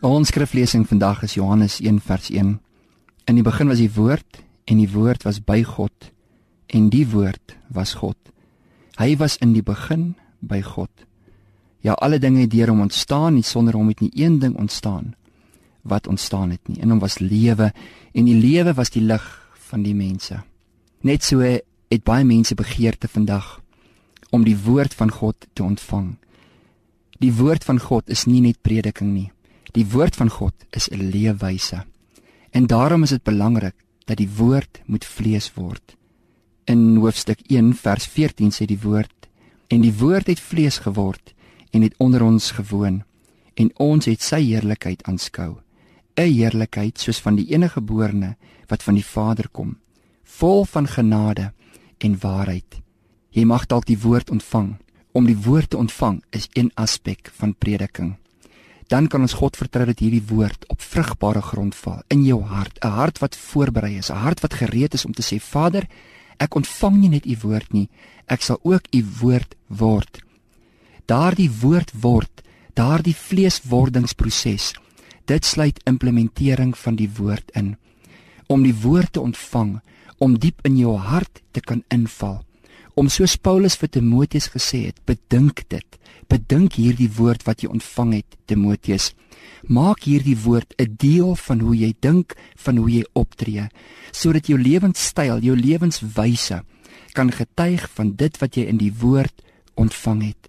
Ons skriflesing vandag is Johannes 1 vers 1. In die begin was die woord en die woord was by God en die woord was God. Hy was in die begin by God. Ja, alle dinge het deur hom ontstaan en sonder hom het nie een ding ontstaan wat ontstaan het nie. In hom was lewe en die lewe was die lig van die mense. Net so het baie mense begeerte vandag om die woord van God te ontvang. Die woord van God is nie net prediking nie. Die woord van God is 'n leefwyse. En daarom is dit belangrik dat die woord moet vlees word. In hoofstuk 1 vers 14 sê die woord en die woord het vlees geword en het onder ons gewoon en ons het sy heerlikheid aanskou. 'n Heerlikheid soos van die enige geborene wat van die Vader kom, vol van genade en waarheid. Jy mag dalk die woord ontvang. Om die woord te ontvang is een aspek van prediking dan kan ons God vertrou dat hierdie woord op vrugbare grond val in jou hart, 'n hart wat voorberei is, 'n hart wat gereed is om te sê Vader, ek ontvang nie net u woord nie, ek sal ook u woord word. Daardie woord word, daardie vleeswordingsproses, dit sluit implementering van die woord in. Om die woord te ontvang, om diep in jou hart te kan inval om soos Paulus vir Timoteus gesê het, bedink dit. Bedink hierdie woord wat jy ontvang het, Timoteus. Maak hierdie woord 'n deel van hoe jy dink, van hoe jy optree, sodat jou lewenstyl, jou lewenswyse kan getuig van dit wat jy in die woord ontvang het.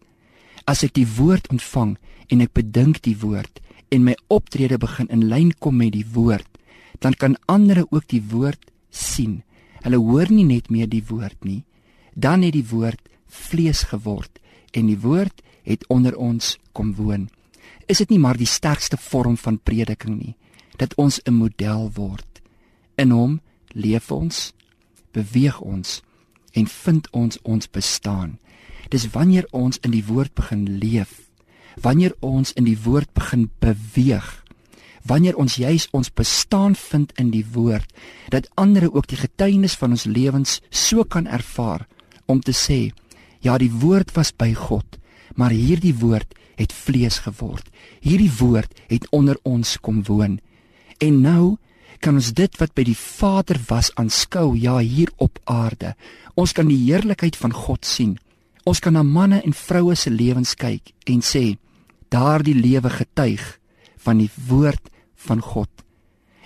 As ek die woord ontvang en ek bedink die woord en my optrede begin in lyn kom met die woord, dan kan ander ook die woord sien. Hulle hoor nie net meer die woord nie, dan het die woord vlees geword en die woord het onder ons kom woon. Is dit nie maar die sterkste vorm van prediking nie dat ons 'n model word. In hom leef ons, beweeg ons en vind ons ons bestaan. Dis wanneer ons in die woord begin leef, wanneer ons in die woord begin beweeg, wanneer ons juis ons bestaan vind in die woord, dat ander ook die getuienis van ons lewens so kan ervaar om te sê ja die woord was by God maar hierdie woord het vlees geword. Hierdie woord het onder ons kom woon. En nou kan ons dit wat by die Vader was aanskou ja hier op aarde. Ons kan die heerlikheid van God sien. Ons kan na manne en vroue se lewens kyk en sê daardie lewe getuig van die woord van God.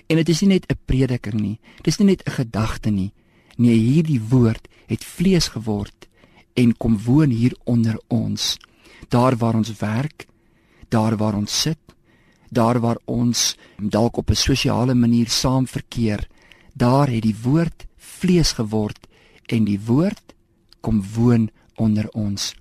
En dit is nie net 'n prediking nie. Dis nie net 'n gedagte nie. Nee hierdie woord het vlees geword en kom woon hier onder ons. Daar waar ons werk, daar waar ons sit, daar waar ons dalk op 'n sosiale manier saam verkeer, daar het die woord vlees geword en die woord kom woon onder ons.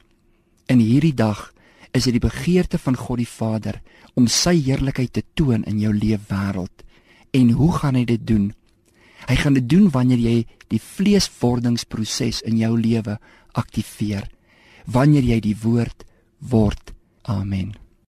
In hierdie dag is dit die begeerte van God die Vader om sy heerlikheid te toon in jou leefwêreld. En hoe gaan hy dit doen? Hy gaan dit doen wanneer jy die vleeswordingsproses in jou lewe aktiveer. Wanneer jy die woord word. Amen.